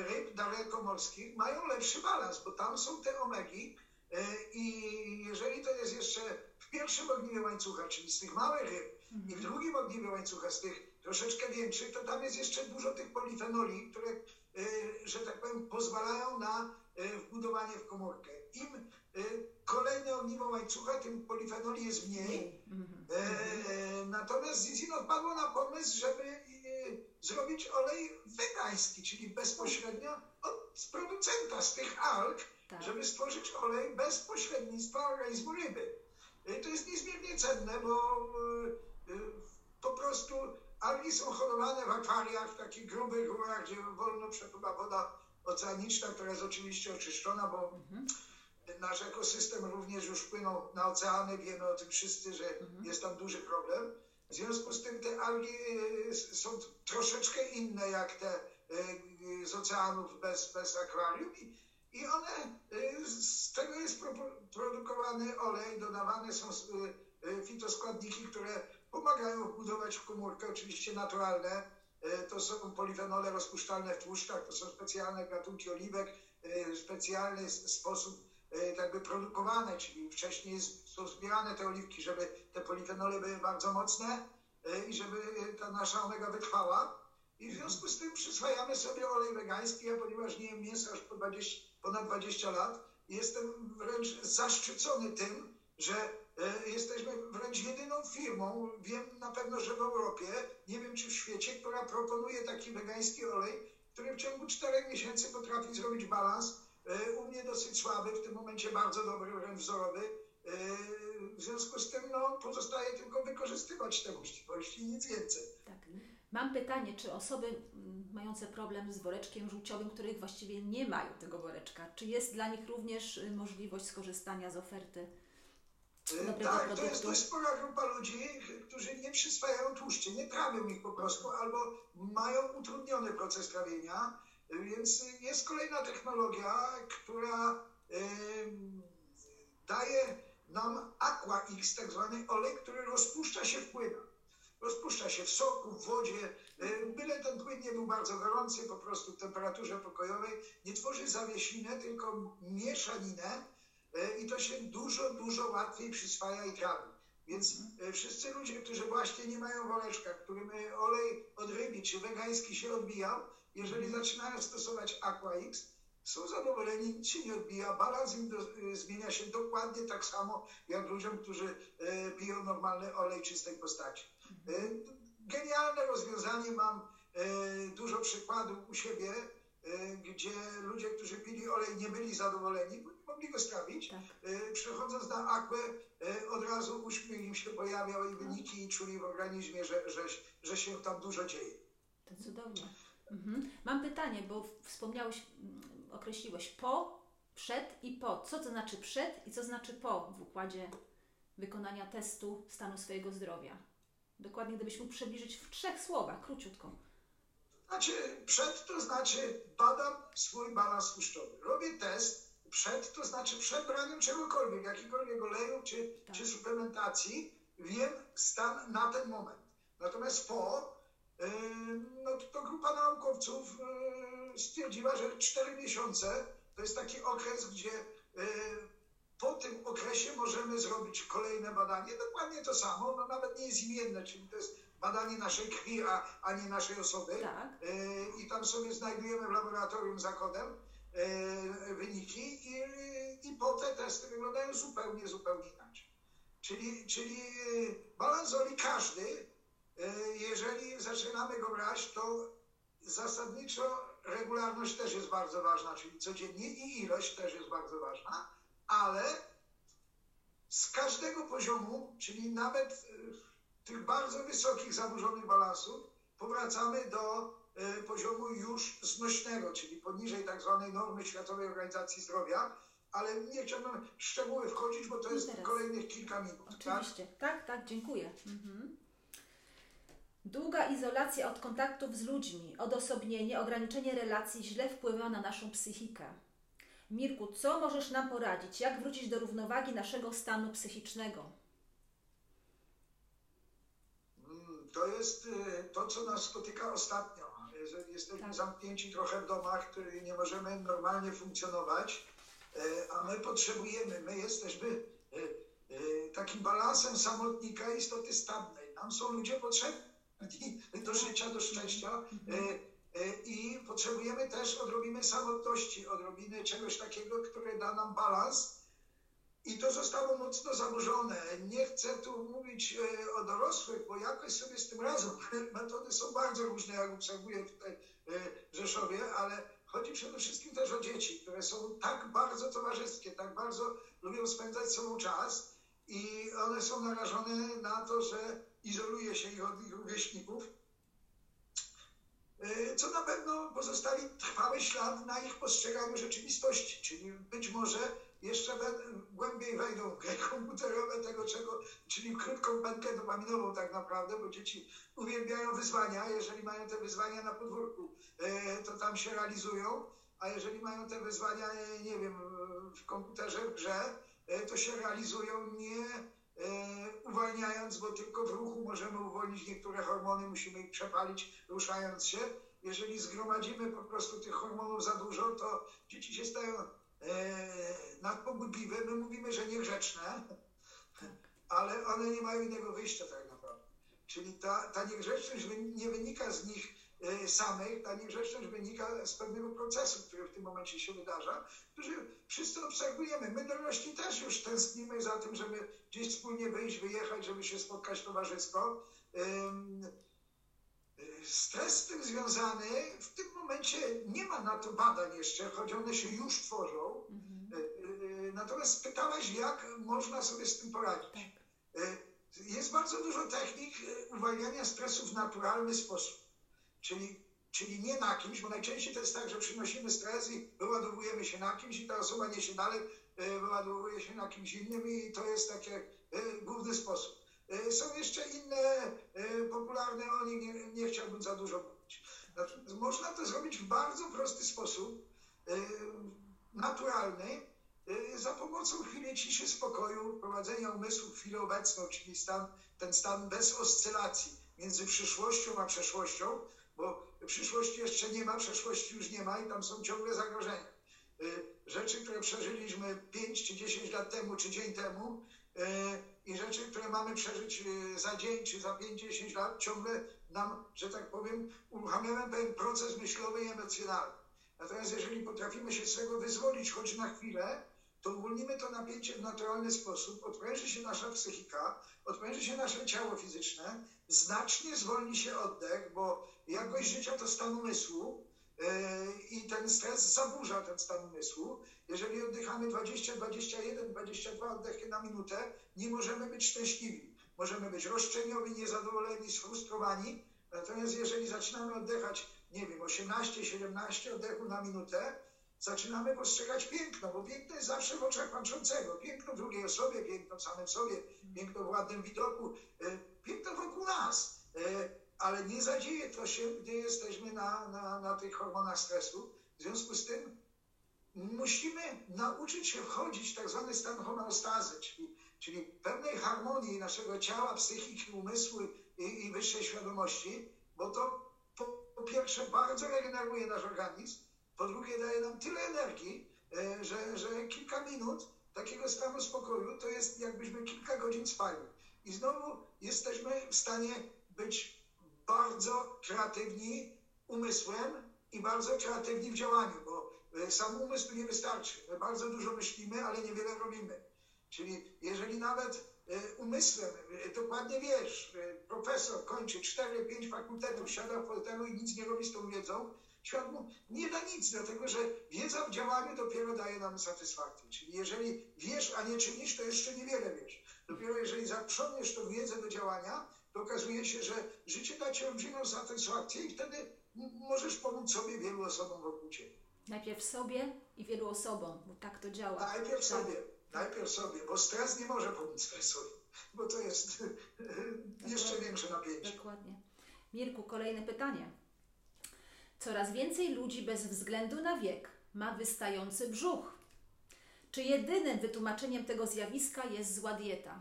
ryb dalekomorskich, mają lepszy balans, bo tam są te omegi e, i jeżeli to jest jeszcze w pierwszym ogniwie łańcucha, czyli z tych małych ryb i w drugim ogniwie łańcucha, z tych troszeczkę większych, to tam jest jeszcze dużo tych polifenoli, które, e, że tak powiem, pozwalają na e, wbudowanie w komórkę. Im kolejne ogniwo łańcucha, tym polifenoli jest mniej, Mhm. Natomiast Zizino wpadło na pomysł, żeby zrobić olej wegański, czyli bezpośrednio od producenta z tych alg, Tak. żeby stworzyć olej bez pośrednictwa organizmu ryby. Y, To jest niezmiernie cenne, bo y, y, po prostu algi są hodowane w akwariach, w takich grubych rurach, gdzie wolno przepływa woda oceaniczna, która jest oczywiście oczyszczona, bo nasz ekosystem również już wpłynął na oceany, wiemy o tym wszyscy, że jest tam duży problem. W związku z tym te algi y, są troszeczkę inne jak te y, z oceanów bez, bez akwarium i, i one, y, z tego jest pro, produkowany olej, dodawane są fitoskładniki, które pomagają wbudować w komórkę, oczywiście naturalne. To są polifenole rozpuszczalne w tłuszczach, to są specjalne gatunki oliwek, specjalny sposób y, tak by produkowane, czyli wcześniej są zbierane te oliwki, żeby te polifenole były bardzo mocne y, i żeby ta nasza omega wytrwała. I w związku z tym przyswajamy sobie olej wegański, ja ponieważ nie jem mięsa już po 20, ponad 20 lat, jestem wręcz zaszczycony tym, że e, jesteśmy wręcz jedyną firmą, wiem na pewno, że w Europie, nie wiem czy w świecie, która proponuje taki wegański olej, który w ciągu 4 miesięcy potrafi zrobić balans. E, U mnie dosyć słaby, w tym momencie bardzo dobry, wręcz wzorowy. E, W związku z tym no, pozostaje tylko wykorzystywać te możliwości i nic więcej. Tak. Mam pytanie, czy osoby mm, mające problem z woreczkiem żółciowym, których właściwie nie mają tego woreczka, czy jest dla nich również y, możliwość skorzystania z oferty E, dobrego Tak, to jest dość spora grupa ludzi, którzy nie przyswajają tłuszczy, nie trawią ich po prostu, albo mają utrudniony proces trawienia, więc jest kolejna technologia, która daje nam Aqua X, tak zwany olej, który rozpuszcza się w płynach. Rozpuszcza się w soku, w wodzie, byle ten płyn nie był bardzo gorący, po prostu w temperaturze pokojowej, nie tworzy zawiesinę, tylko mieszaninę, E, i to się dużo, dużo łatwiej przyswaja i trawi. Więc e, wszyscy ludzie, którzy właśnie nie mają woreczka, którym olej od ryby czy wegański się odbijał, jeżeli zaczynają stosować Aqua X, są zadowoleni, nic się nie odbija, balans im do, e, zmienia się dokładnie tak samo jak ludziom, którzy e, piją normalny olej czystej postaci. E, Genialne rozwiązanie, mam e, dużo przykładów u siebie, gdzie ludzie, którzy pili olej, nie byli zadowoleni, bo nie mogli go strawić. Tak. Przechodząc na e, od razu uśmiech im się pojawiał i wyniki i czuli w organizmie, że, że, że się tam dużo dzieje. To cudownie. Mhm. Mam pytanie, bo wspomniałeś, mm, określiłeś po, przed i po. Co to znaczy przed i co znaczy po w układzie wykonania testu stanu swojego zdrowia? Dokładnie, gdybyś mógł przybliżyć w trzech słowach, króciutko. Znaczy, przed to znaczy badam swój balans tłuszczowy. Robię test przed, to znaczy przed braniem czegokolwiek, jakiegokolwiek oleju czy, Tak. czy suplementacji, wiem stan na ten moment. Natomiast po, no to, grupa naukowców yy, stwierdziła, że 4 miesiące to jest taki okres, gdzie yy, po tym okresie możemy zrobić kolejne badanie, dokładnie to samo, no nawet nie jest imienne, czyli to jest badanie naszej krwi, a, a nie naszej osoby. Tak. E, i tam sobie znajdujemy w laboratorium za kodem e, wyniki i, i po te testy wyglądają zupełnie, zupełnie inaczej. Czyli, czyli e, balans oli każdy, e, jeżeli zaczynamy go brać, to zasadniczo regularność też jest bardzo ważna, czyli codziennie i ilość też jest bardzo ważna, ale z każdego poziomu, czyli nawet e, tych bardzo wysokich, zaburzonych balansów, powracamy do e, poziomu już znośnego, czyli poniżej tak zwanej normy Światowej Organizacji Zdrowia, ale nie chciałbym w szczegóły wchodzić, bo to jest kolejnych kilka minut. Tak? Oczywiście. Tak, tak, dziękuję. Mhm. Długa izolacja od kontaktów z ludźmi, odosobnienie, ograniczenie relacji źle wpływa na naszą psychikę. Mirku, co możesz nam poradzić? Jak wrócić do równowagi naszego stanu psychicznego? Mm, To jest e, to, co nas spotyka ostatnio. Jeżeli jesteśmy Tak. zamknięci trochę w domach, które nie możemy normalnie funkcjonować, e, a my potrzebujemy, my jesteśmy e, takim balansem samotnika istoty stadnej. Nam są ludzie potrzebni do życia, do szczęścia e, e, i potrzebujemy też odrobiny samotności, odrobiny czegoś takiego, które da nam balans. I to zostało mocno zaburzone. Nie chcę tu mówić e, o dorosłych, bo jakoś sobie z tym radzą. Metody są bardzo różne, jak obserwuję tutaj w Rzeszowie, ale chodzi przede wszystkim też o dzieci, które są tak bardzo towarzyskie, tak bardzo lubią spędzać sobą czas i one są narażone na to, że izoluje się ich od ich rówieśników, y, co na pewno pozostawi trwały ślad na ich postrzeganiu rzeczywistości, czyli być może jeszcze głębiej wejdą w gry komputerowe tego, czego, czyli krótką pętkę dopaminową tak naprawdę, bo dzieci uwielbiają wyzwania, jeżeli mają te wyzwania na podwórku, e, to tam się realizują, a jeżeli mają te wyzwania, e, nie wiem, e, w komputerze, w grze, e, to się realizują nie e, uwalniając, bo tylko w ruchu możemy uwolnić niektóre hormony, musimy ich przepalić ruszając się. Jeżeli zgromadzimy po prostu tych hormonów za dużo, to dzieci się stają e, nadpobudliwe. My mówimy, że niegrzeczne, ale one nie mają innego wyjścia tak naprawdę. Czyli ta, ta niegrzeczność nie wynika z nich e, samych, ta niegrzeczność wynika z pewnego procesu, który w tym momencie się wydarza, który wszyscy obserwujemy. My dorośli też już tęsknimy za tym, żeby gdzieś wspólnie wyjść, wyjechać, żeby się spotkać towarzysko. Y, Stres z tym związany, w tym momencie nie ma na to badań jeszcze, choć one się już tworzą. Mhm. Y, Natomiast pytałaś, jak można sobie z tym poradzić. Tak. Jest bardzo dużo technik uwalniania stresu w naturalny sposób. Czyli, czyli nie na kimś, bo najczęściej to jest tak, że przynosimy stres i wyładowujemy się na kimś i ta osoba niesie dalej, y, wyładowuje się na kimś innym i to jest taki y, główny sposób. Y, Są jeszcze inne popularne, o nich nie, nie chciałbym za dużo mówić. Natomiast Można to zrobić w bardzo prosty sposób, naturalny, za pomocą chwili ciszy, spokoju, prowadzenia umysłu w chwilę obecną, czyli stan, ten stan bez oscylacji między przyszłością a przeszłością, bo przyszłości jeszcze nie ma, przeszłości już nie ma i tam są ciągle zagrożenia. Y, Rzeczy, które przeżyliśmy 5 czy 10 lat temu, czy dzień temu y, i rzeczy, które mamy przeżyć y, za dzień, czy za 5-10 lat, ciągle nam, że tak powiem, uruchamiamy pewien proces myślowy i emocjonalny. Natomiast jeżeli potrafimy się z tego wyzwolić choć na chwilę, to uwolnimy to napięcie w naturalny sposób, odpręży się nasza psychika, odpręży się nasze ciało fizyczne, znacznie zwolni się oddech, bo jakość życia to stan umysłu yy, i ten stres zaburza ten stan umysłu. Jeżeli oddychamy 20, 21, 22 oddechy na minutę, nie możemy być szczęśliwi. Możemy być roszczeniowi, niezadowoleni, sfrustrowani. Natomiast jeżeli zaczynamy oddychać, nie wiem, 18, 17 oddechów na minutę, zaczynamy postrzegać piękno, bo piękno jest zawsze w oczach patrzącego. Piękno drugiej osobie, piękno samym sobie, piękno w ładnym widoku, piękno wokół nas. E, Ale nie zadzieje to się, gdy jesteśmy na, na, na tych hormonach stresu. W związku z tym musimy nauczyć się wchodzić w tak zwany stan homeostazy, czyli, czyli pewnej harmonii naszego ciała, psychiki, umysłu i, i wyższej świadomości, bo to po, po pierwsze bardzo regeneruje nasz organizm, po drugie daje nam tyle energii, e, że, że kilka minut takiego stanu spokoju to jest jakbyśmy kilka godzin spali. I znowu jesteśmy w stanie być bardzo kreatywni umysłem i bardzo kreatywni w działaniu, bo e, sam umysł nie wystarczy. My bardzo dużo myślimy, ale niewiele robimy. Czyli jeżeli nawet e, umysłem, e, dokładnie wiesz, profesor kończy 4-5 fakultetów, siada w fotelu i nic nie robi z tą wiedzą, świat mu nie da nic, dlatego że wiedza w działaniu dopiero daje nam satysfakcję. Czyli jeżeli wiesz, a nie czynisz, to jeszcze niewiele wiesz. Dopiero jeżeli zaprzątniesz tą wiedzę do działania, to okazuje się, że życie da ci olbrzymią satysfakcję i wtedy możesz pomóc sobie wielu osobom wokół ciebie. Najpierw sobie i wielu osobom, bo tak to działa. Najpierw Tak. sobie, najpierw sobie, bo stres nie może pomóc stresowi, bo to jest jeszcze większe napięcie. Dokładnie. Mirku, kolejne pytanie. Coraz więcej ludzi bez względu na wiek ma wystający brzuch. Czy jedynym wytłumaczeniem tego zjawiska jest zła dieta?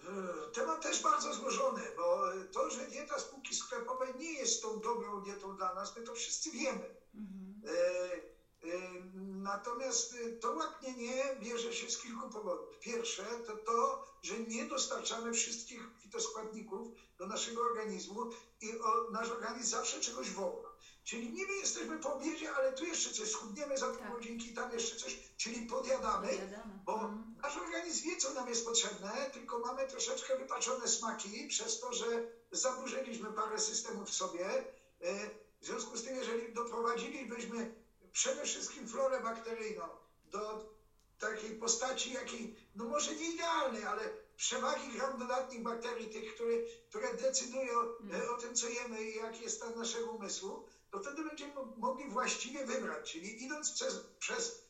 E, Temat też bardzo złożony, bo to, że dieta spółki sklepowej nie jest tą dobrą dietą dla nas, my to wszyscy wiemy. E, e, Natomiast to łaknienie bierze się z kilku powodów. Pierwsze to to, że nie dostarczamy wszystkich fitoskładników do naszego organizmu i o, nasz organizm zawsze czegoś woła. Czyli niby jesteśmy po obiedzie, ale tu jeszcze coś, schudniemy za pół Tak. godzinki, tam jeszcze coś, czyli podjadamy. Podjadamy. Bo Mhm. nasz organizm wie, co nam jest potrzebne, tylko mamy troszeczkę wypaczone smaki przez to, że zaburzyliśmy parę systemów w sobie. W związku z tym, jeżeli doprowadzilibyśmy przede wszystkim florę bakteryjną do takiej postaci, jakiej, no może nie idealnej, ale przewagi gram dodatnich bakterii, tych, które, które decydują e, o tym, co jemy i jaki jest stan naszego umysłu, to wtedy będziemy mogli właściwie wybrać, czyli idąc przez, przez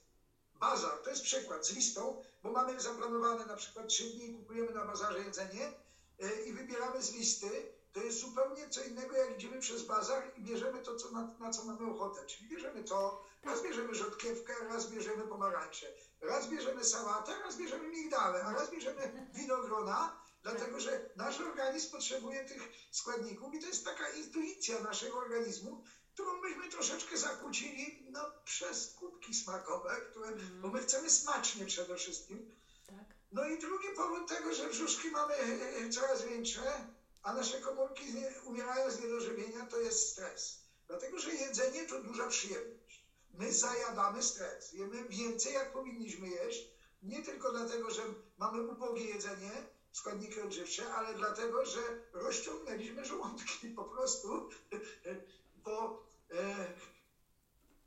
bazar, to jest przykład, z listą, bo mamy zaplanowane na przykład trzy dni, kupujemy na bazarze jedzenie e, i wybieramy z listy, to jest zupełnie co innego, jak idziemy przez bazar i bierzemy to, co na, na co mamy ochotę. Czyli bierzemy to, raz bierzemy rzodkiewkę, raz bierzemy pomarańcze, raz bierzemy sałatę, raz bierzemy migdale, a raz bierzemy winogrona, dlatego że nasz organizm potrzebuje tych składników i to jest taka intuicja naszego organizmu, którą myśmy troszeczkę zakłócili no, przez kubki smakowe, które, bo my chcemy smacznie przede wszystkim. Tak. No i drugi powód tego, że brzuszki mamy e, coraz większe, a nasze komórki umierają z niedożywienia, to jest stres. Dlatego, że jedzenie to duża przyjemność. My zajadamy stres. Jemy więcej, jak powinniśmy jeść. Nie tylko dlatego, że mamy ubogie jedzenie, składniki odżywcze, ale dlatego, że rozciągnęliśmy żołądki po prostu, bo e,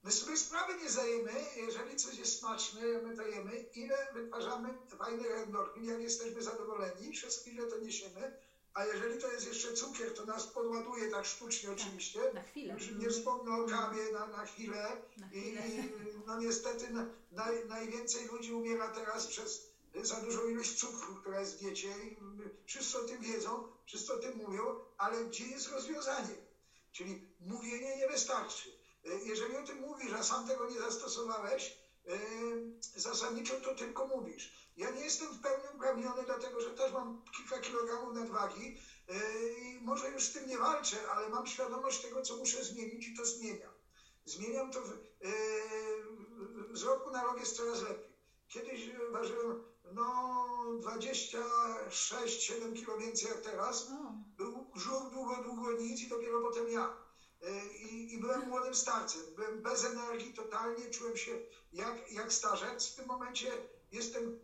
my sobie sprawy nie zdajemy, jeżeli coś jest smaczne, my to jemy, ile wytwarzamy fajnych endorfin, jak jesteśmy zadowoleni, przez chwilę to niesiemy, a jeżeli to jest jeszcze cukier, to nas podładuje tak sztucznie oczywiście. na chwilę. Już nie wspomnę o kawie na, na chwilę. Na I, chwilę. i no niestety na, naj, najwięcej ludzi umiera teraz przez za dużą ilość cukru, która jest w diecie. I wszyscy o tym wiedzą, wszyscy o tym mówią, ale gdzie jest rozwiązanie? Czyli mówienie nie wystarczy. E, Jeżeli o tym mówisz, a sam tego nie zastosowałeś, e, zasadniczo to tylko mówisz. Ja nie jestem w pełni uprawniony, dlatego że też mam kilka kilogramów nadwagi e, i może już z tym nie walczę, ale mam świadomość tego, co muszę zmienić i to zmieniam. Zmieniam to w, z roku na rok jest coraz lepiej. Kiedyś ważyłem no 26-7 kilo więcej jak teraz. Był brzuch długo, długo nic i dopiero potem ja. E, I, I byłem młodym starcem. Byłem bez energii totalnie, czułem się jak, jak starzec. W tym momencie jestem,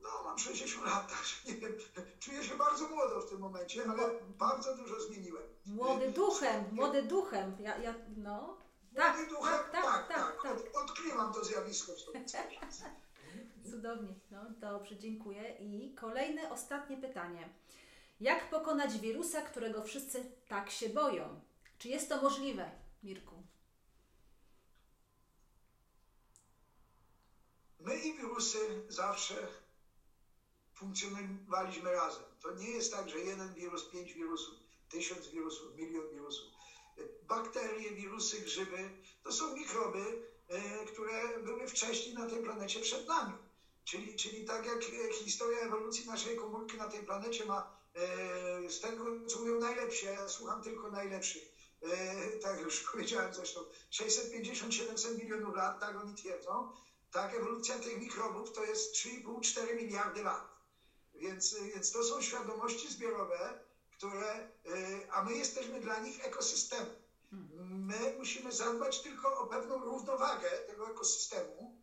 no mam 60 lat, także nie wiem, czuję się bardzo młodo w tym momencie, ale bardzo dużo zmieniłem. Młody duchem, młody duchem. Ja, ja, no. Tak, Młody duchem, tak, tak, tak, tak. Od, odkrywam to zjawisko w sobie. Cudownie. No, dobrze, dziękuję. I kolejne, ostatnie pytanie. Jak pokonać wirusa, którego wszyscy tak się boją? Czy jest to możliwe, Mirku? My i wirusy zawsze funkcjonowaliśmy razem. To nie jest tak, że jeden wirus, pięć wirusów, tysiąc wirusów, milion wirusów. Bakterie, wirusy, grzyby to są mikroby, e, które były wcześniej na tej planecie przed nami. Czyli, czyli tak jak historia ewolucji naszej komórki na tej planecie ma e, z tego, co mówią najlepsi, a ja słucham tylko najlepszych. E, tak już powiedziałem zresztą, 650-700 milionów lat, tak oni twierdzą. Tak, ewolucja tych mikrobów to jest 3,5-4 miliardy lat. Więc, więc to są świadomości zbiorowe, które, y, a my jesteśmy dla nich ekosystemem. My musimy zadbać tylko o pewną równowagę tego ekosystemu,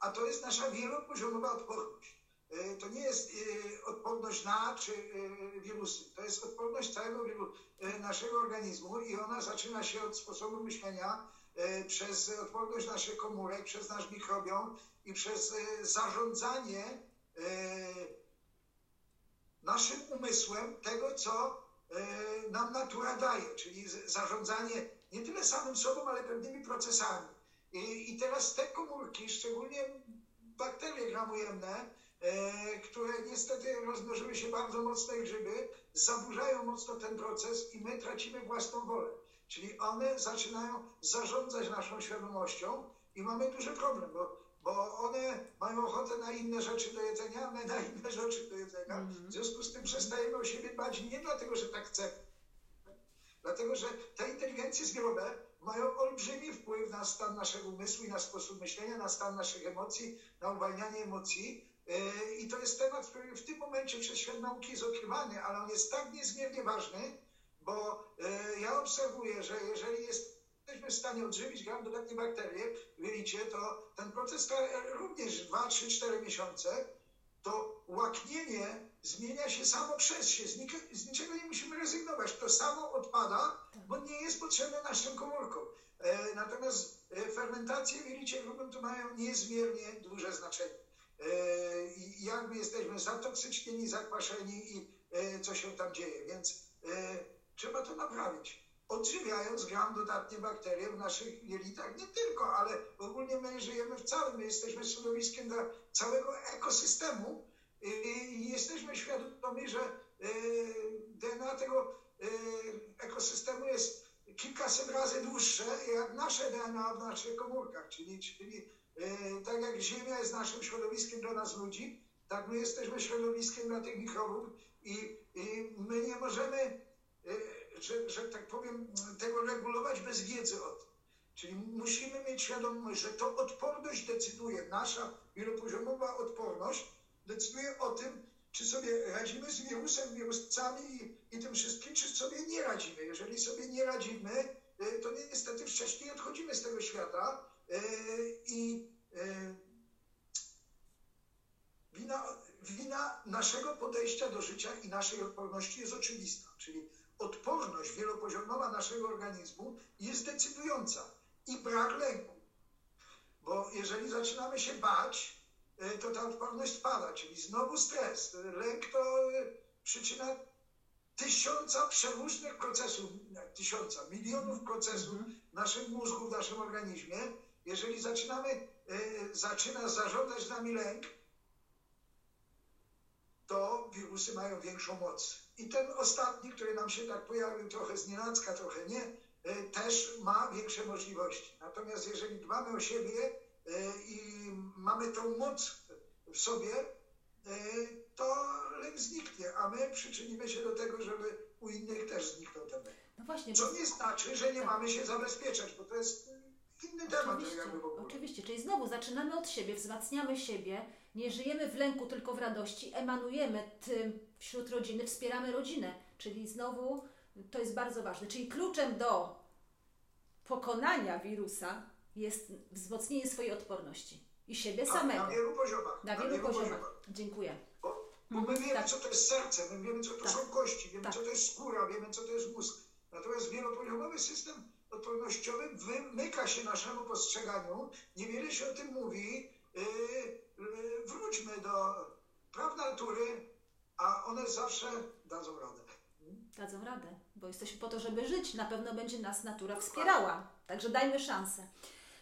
a to jest nasza wielopoziomowa odporność. Y, To nie jest y, odporność na czy y, wirusy, to jest odporność całego naszego organizmu i ona zaczyna się od sposobu myślenia, przez odporność naszych komórek, przez nasz mikrobiom i przez zarządzanie naszym umysłem tego, co nam natura daje, czyli zarządzanie nie tyle samym sobą, ale pewnymi procesami. I, teraz te komórki, szczególnie bakterie gramujemne, e, które niestety rozmnożyły się bardzo mocno i grzyby, zaburzają mocno ten proces i my tracimy własną wolę. Czyli one zaczynają zarządzać naszą świadomością i mamy duży problem, bo, bo one mają ochotę na inne rzeczy do jedzenia, a my na inne rzeczy do jedzenia. W związku z tym przestajemy o siebie dbać nie dlatego, że tak chcemy, Dlatego, że te inteligencje zbiorowe mają olbrzymi wpływ na stan naszego umysłu i na sposób myślenia, na stan naszych emocji, na uwalnianie emocji. I to jest temat, który w tym momencie przez świat nauki jest odkrywany, ale on jest tak niezmiernie ważny, bo yy, ja obserwuję, że jeżeli jesteśmy w stanie odżywić gram dodatnie bakterie w jelicie, to ten proces trwa również 2, 3, 4 miesiące. to łaknienie zmienia się samo przez się. Z, niczego nie musimy rezygnować. To samo odpada, bo nie jest potrzebne naszym komórkom. E, natomiast e, fermentacje w jelicie to mają niezmiernie duże znaczenie. E, I jak my jesteśmy zatoksycznieni, zakwaszeni i e, co się tam dzieje. Więc e, trzeba to naprawić. Odżywiając gram dodatnie bakterie w naszych jelitach, nie tylko, ale ogólnie my żyjemy w całym, my jesteśmy środowiskiem dla całego ekosystemu i, jesteśmy świadomi, że DNA tego ekosystemu jest kilkaset razy dłuższe jak nasze DNA w naszych komórkach, czyli, czyli tak jak Ziemia jest naszym środowiskiem dla nas ludzi, tak my jesteśmy środowiskiem dla tych mikrobów i, i my nie możemy, e, że, że tak powiem, tego regulować bez wiedzy o tym. Czyli musimy mieć świadomość, że to odporność decyduje, nasza wielopoziomowa odporność decyduje o tym, czy sobie radzimy z wirusem, wirusami i, i tym wszystkim, czy sobie nie radzimy. Jeżeli sobie nie radzimy, y, to niestety wcześniej odchodzimy z tego świata i y, wina, wina naszego podejścia do życia i naszej odporności jest oczywista. Czyli odporność wielopoziomowa naszego organizmu jest decydująca i brak lęku. Bo jeżeli zaczynamy się bać, y, to ta odporność spada, czyli znowu stres. Lęk to przyczyna tysiąca przeróżnych procesów, tysiąca, milionów procesów w naszym mózgu, w naszym organizmie. Jeżeli zaczynamy, y, zaczyna zarządzać nami lęk, to wirusy mają większą moc. I ten ostatni, który nam się tak pojawił trochę znienacka, trochę nie, y, też ma większe możliwości. Natomiast jeżeli dbamy o siebie y, i mamy tą moc w sobie, to lęk zniknie, a my przyczynimy się do tego, żeby u innych też zniknął ten lęk. No właśnie, Co nie znaczy, że nie Tak. mamy się zabezpieczać, bo to jest inny temat Oczywiście, oczywiście, czyli znowu zaczynamy od siebie, wzmacniamy siebie, nie żyjemy w lęku, tylko w radości, emanujemy tym wśród rodziny, wspieramy rodzinę, czyli znowu to jest bardzo ważne. Czyli kluczem do pokonania wirusa jest wzmocnienie swojej odporności i siebie Tak, Na samego. wielu poziomach. Na wielu poziomach. Dziękuję. Bo, bo my Mhm, wiemy, tak. co to jest serce, my wiemy, co to Tak. są kości, wiemy, Tak. co to jest skóra, wiemy, co to jest mózg. Natomiast wielopoziomowy system odpornościowy wymyka się naszemu postrzeganiu, niewiele się o tym mówi. Yy, yy, wróćmy do praw natury, a one zawsze dadzą radę. Dadzą radę, bo jesteśmy po to, żeby żyć. Na pewno będzie nas natura wspierała. Także dajmy szansę.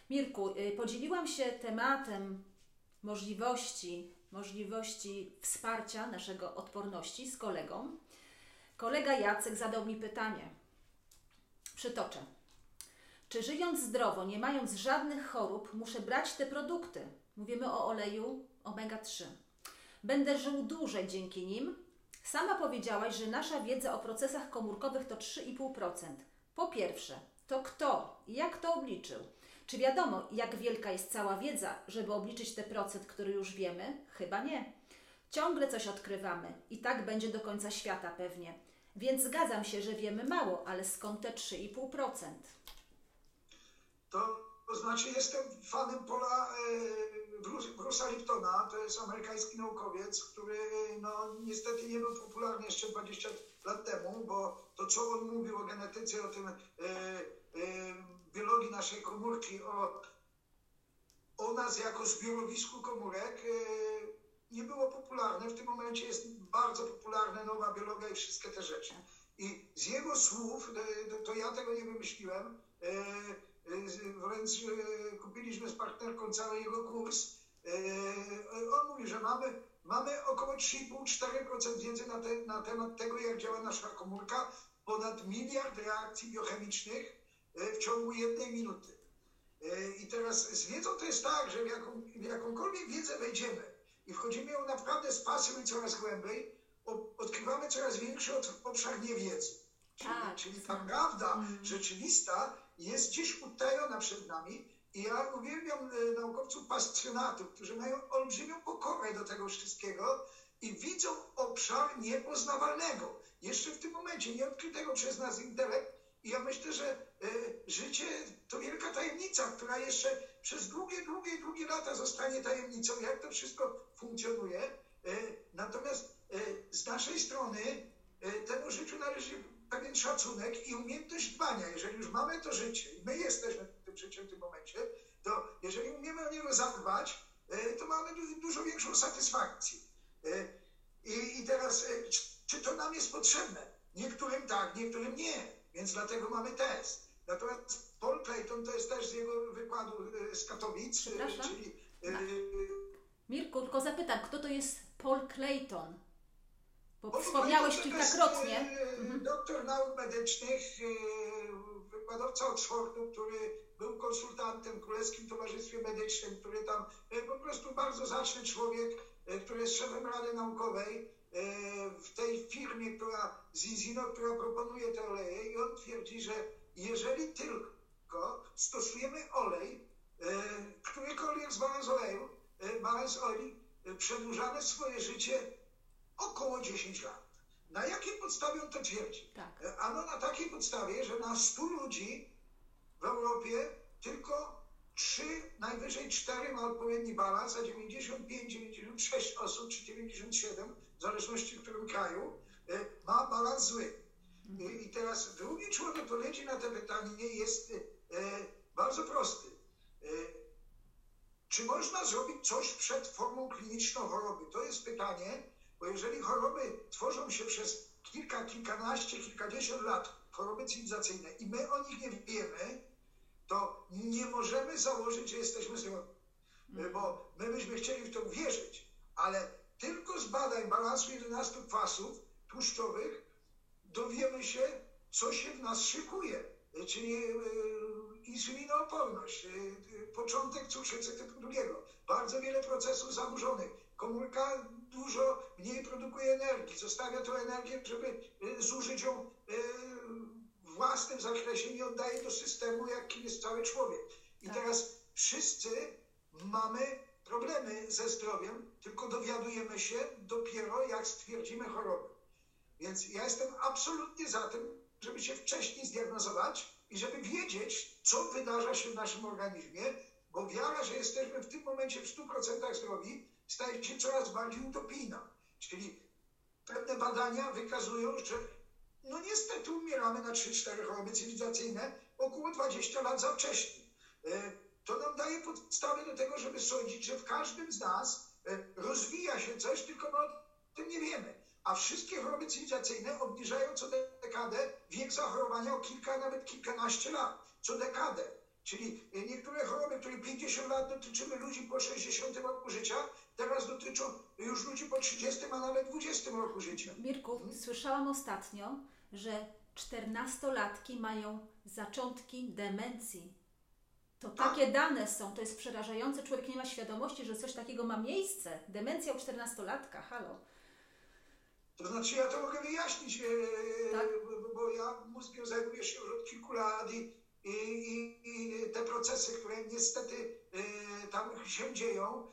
Mirku, y, podzieliłam się tematem możliwości, możliwości wsparcia naszego odporności z kolegą. Kolega Jacek zadał mi pytanie. Przytoczę. Czy żyjąc zdrowo, nie mając żadnych chorób, muszę brać te produkty? Mówimy o oleju omega-3. Będę żył dłużej dzięki nim. Sama powiedziałaś, że nasza wiedza o procesach komórkowych to 3,5%. Po pierwsze, to kto i jak to obliczył? Czy wiadomo, jak wielka jest cała wiedza, żeby obliczyć ten procent, który już wiemy? Chyba nie. Ciągle coś odkrywamy i tak będzie do końca świata pewnie. Więc zgadzam się, że wiemy mało, ale skąd te 3,5%? To, to znaczy jestem fanem Pola e, Bru- Bruce'a Liptona, to jest amerykański naukowiec, który no, niestety nie był popularny jeszcze 20 lat temu, bo to co on mówił o genetyce, o tym e, e, biologii naszej komórki, o, o nas jako zbiorowisku komórek e, nie było popularne. W tym momencie jest bardzo popularna nowa biologia i wszystkie te rzeczy. I z jego słów, e, to ja tego nie wymyśliłem, e, e, wręcz e, kupiliśmy z partnerką cały jego kurs. E, On mówi, że mamy, mamy około 3,5-4% wiedzy na, te, na temat tego, jak działa nasza komórka, ponad miliard reakcji biochemicznych e, w ciągu jednej minuty. I teraz z wiedzą to jest tak, że w, jaką, w jakąkolwiek wiedzę wejdziemy i wchodzimy ją naprawdę z pasją i coraz głębiej, odkrywamy coraz większy obszar niewiedzy. Czyli, Tak, czyli ta tak. prawda Mm. rzeczywista jest gdzieś utajona przed nami i ja uwielbiam e, naukowców pasjonatów, którzy mają olbrzymią pokorę do tego wszystkiego i widzą obszar niepoznawalnego. Jeszcze w tym momencie, nieodkrytego przez nas intelekt. I ja myślę, że e, życie to wielka tajemnica, która jeszcze przez długie, długie, długie lata zostanie tajemnicą, jak to wszystko funkcjonuje. E, Natomiast z naszej strony temu życiu należy pewien szacunek i umiejętność dbania. Jeżeli już mamy to życie i my jesteśmy tym życiem w tym momencie, to jeżeli umiemy o niego zadbać, to mamy dużo większą satysfakcję. I, i teraz, czy to nam jest potrzebne? Niektórym tak, niektórym nie, więc dlatego mamy test. Natomiast Paul Clayton to jest też z jego wykładu z Katowic, czyli... Mirku, tylko zapytam, kto to jest Paul Clayton? Bo wspomniałeś kilkakrotnie. Mhm. Doktor nauk medycznych, wykładowca Oxfordu, który był konsultantem w Królewskim Towarzystwie Medycznym, który tam po prostu bardzo zacny człowiek, który jest szefem Rady Naukowej w tej firmie, która z Inzino, która proponuje te oleje i on twierdzi, że jeżeli tylko stosujemy olej, którykolwiek z balans oleju, balans oli, przedłużamy swoje życie około 10 lat. Na jakiej podstawie on to twierdzi? Tak. Ano na takiej podstawie, że na 100 ludzi w Europie tylko 3, najwyżej 4 ma odpowiedni balans, a 95, 96 osób, czy 97, w zależności w którym kraju, e, ma balans zły. Mhm. I teraz drugi człowiek odpowiedzi na to pytanie jest e, bardzo prosty. E, czy można zrobić coś przed formą kliniczną choroby? To jest pytanie, bo jeżeli choroby tworzą się przez kilka, kilkanaście, kilkadziesiąt lat, choroby cywilizacyjne, i my o nich nie wiemy, to nie możemy założyć, że jesteśmy zdrowi. Mm. Bo my byśmy chcieli w to wierzyć, ale tylko z badań balansu 11 kwasów tłuszczowych dowiemy się, co się w nas szykuje, czyli e, insulinooporność, e, początek cukrzycy typu drugiego, bardzo wiele procesów zaburzonych. Komórka dużo mniej produkuje energii, zostawia tę energię, żeby e, zużyć ją w własnym zakresie, nie oddaje do systemu, jakim jest cały człowiek. I tak. teraz wszyscy mamy problemy ze zdrowiem, tylko dowiadujemy się dopiero, jak stwierdzimy chorobę. Więc ja jestem absolutnie za tym, żeby się wcześniej zdiagnozować i żeby wiedzieć, co wydarza się w naszym organizmie, bo wiara, że jesteśmy w tym momencie w 100% zdrowi, staje się coraz bardziej utopijna. Czyli pewne badania wykazują, że no niestety umieramy na 3-4 choroby cywilizacyjne około 20 lat za wcześnie. E, to nam daje podstawy do tego, żeby sądzić, że w każdym z nas e, rozwija się coś, tylko my o tym nie wiemy. A wszystkie choroby cywilizacyjne obniżają co dekadę wiek zachorowania o kilka, nawet kilkanaście lat. Co dekadę. Czyli niektóre choroby, które 50 lat dotyczyły ludzi po 60 roku życia, teraz dotyczą już ludzi po 30, a nawet 20 roku życia. Mirku, słyszałam ostatnio, że czternastolatki mają zaczątki demencji. To takie dane są, to jest przerażające. Człowiek nie ma świadomości, że coś takiego ma miejsce. Demencja u czternastolatka, halo. To znaczy, ja to mogę wyjaśnić, e, tak? bo, bo ja mózgiem zajmuję się już od kilku lat i, i, i te procesy, które niestety e, tam się dzieją,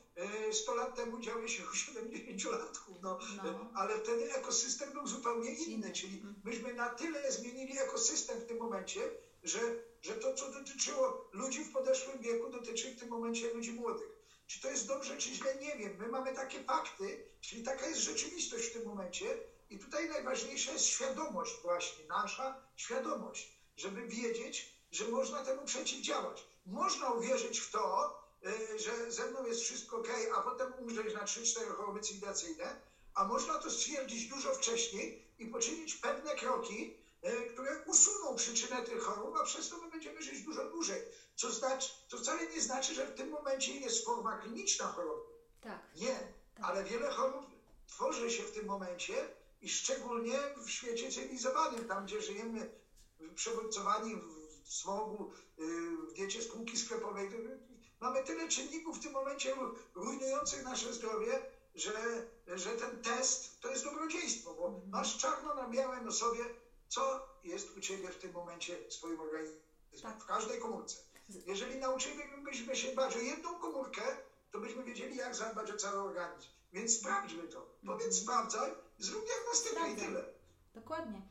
100 e, lat temu działy się u 70-latków, no, no. ale wtedy ekosystem był zupełnie inny, czyli mhm. myśmy na tyle zmienili ekosystem w tym momencie, że, że to, co dotyczyło ludzi w podeszłym wieku, dotyczy w tym momencie ludzi młodych. Czy to jest dobrze, czy źle, nie wiem. My mamy takie fakty, czyli taka jest rzeczywistość w tym momencie i tutaj najważniejsza jest świadomość właśnie, nasza świadomość, żeby wiedzieć, że można temu przeciwdziałać. Można uwierzyć w to, E, że ze mną jest wszystko ok, a potem umrzeć na 3-4 choroby cywilizacyjne, a można to stwierdzić dużo wcześniej i poczynić pewne kroki, e, które usuną przyczynę tych chorób, a przez to my będziemy żyć dużo dłużej. Co znaczy, to wcale nie znaczy, że w tym momencie jest forma kliniczna choroby. Tak. Nie, tak. ale wiele chorób tworzy się w tym momencie i szczególnie w świecie cywilizowanym, tam gdzie żyjemy przewodnicowani w smogu, y, w diecie spółki sklepowej, Mamy tyle czynników w tym momencie rujnujących nasze zdrowie, że, że ten test to jest dobrodziejstwo, bo mhm. masz czarno na białym na sobie, co jest u Ciebie w tym momencie w swoim organizmie, tak. w każdej komórce. Jeżeli nauczylibyśmy się dbać o jedną komórkę, to byśmy wiedzieli, jak zadbać o cały organizm. Więc sprawdźmy to. Powiedz, mhm. sprawdzaj, zrób diagnostykę i tyle. Dokładnie.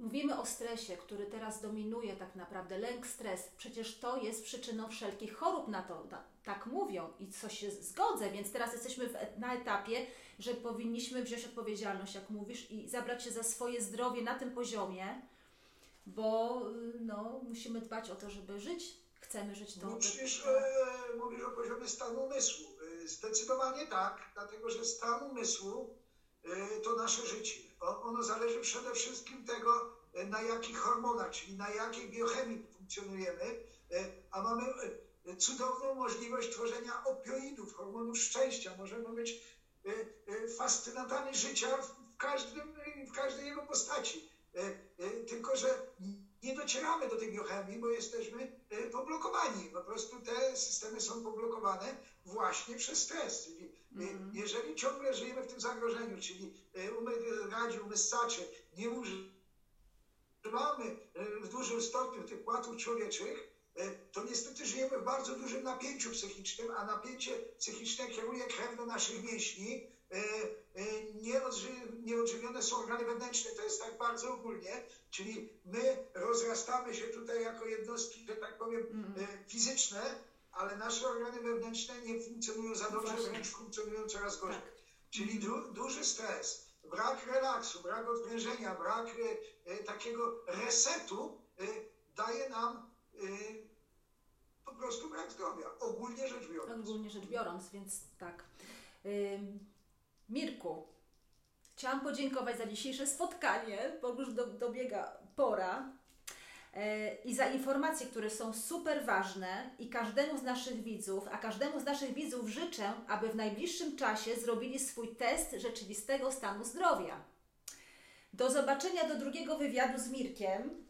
Mówimy o stresie, który teraz dominuje tak naprawdę, lęk, stres, przecież to jest przyczyną wszelkich chorób na to, na, tak mówią i co się zgodzę, więc teraz jesteśmy w, na etapie, że powinniśmy wziąć odpowiedzialność, jak mówisz, i zabrać się za swoje zdrowie na tym poziomie, bo y, no, musimy dbać o to, żeby żyć, chcemy żyć. No przecież e, mówisz o poziomie stanu umysłu. E, Zdecydowanie tak, dlatego że stan umysłu e, to nasze życie. Ono zależy przede wszystkim tego, e, na jakich hormonach, czyli na jakiej biochemii funkcjonujemy, e, a mamy cudowną możliwość tworzenia opioidów, hormonów szczęścia. Możemy być fascynatami życia w, każdym, w każdej jego postaci. Tylko, że nie docieramy do tej biochemii, bo jesteśmy poblokowani. Po prostu te systemy są poblokowane właśnie przez stres. Czyli. Jeżeli ciągle żyjemy w tym zagrożeniu, czyli e, umysł radzi, umysł saczy, nie używamy e, w dużym stopniu tych płatów człowieczych, e, to niestety żyjemy w bardzo dużym napięciu psychicznym, a napięcie psychiczne kieruje krew do naszych mięśni. Nieodży- Nieodżywione są organy wewnętrzne, to jest tak bardzo ogólnie, czyli my rozrastamy się tutaj jako jednostki, że tak powiem, Mhm. fizyczne, ale nasze organy wewnętrzne nie funkcjonują za dobrze, wręcz funkcjonują coraz gorzej. Tak. Czyli du, duży stres, brak relaksu, brak odprężenia, brak e, takiego resetu e, daje nam e, po prostu brak zdrowia, ogólnie rzecz biorąc. Ogólnie rzecz biorąc, więc tak. Mirku, chciałam podziękować za dzisiejsze spotkanie, bo już do, dobiega pora. I za informacje, które są super ważne i każdemu z naszych widzów, a każdemu z naszych widzów życzę, aby w najbliższym czasie zrobili swój test rzeczywistego stanu zdrowia. Do zobaczenia do drugiego wywiadu z Mirkiem,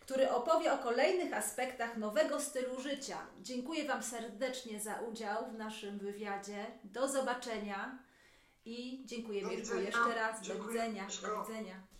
który opowie o kolejnych aspektach nowego stylu życia. Dziękuję Wam serdecznie za udział w naszym wywiadzie. Do zobaczenia i dziękuję Do Mirku widzenia. jeszcze raz. Do Dziękuję. widzenia. Do widzenia.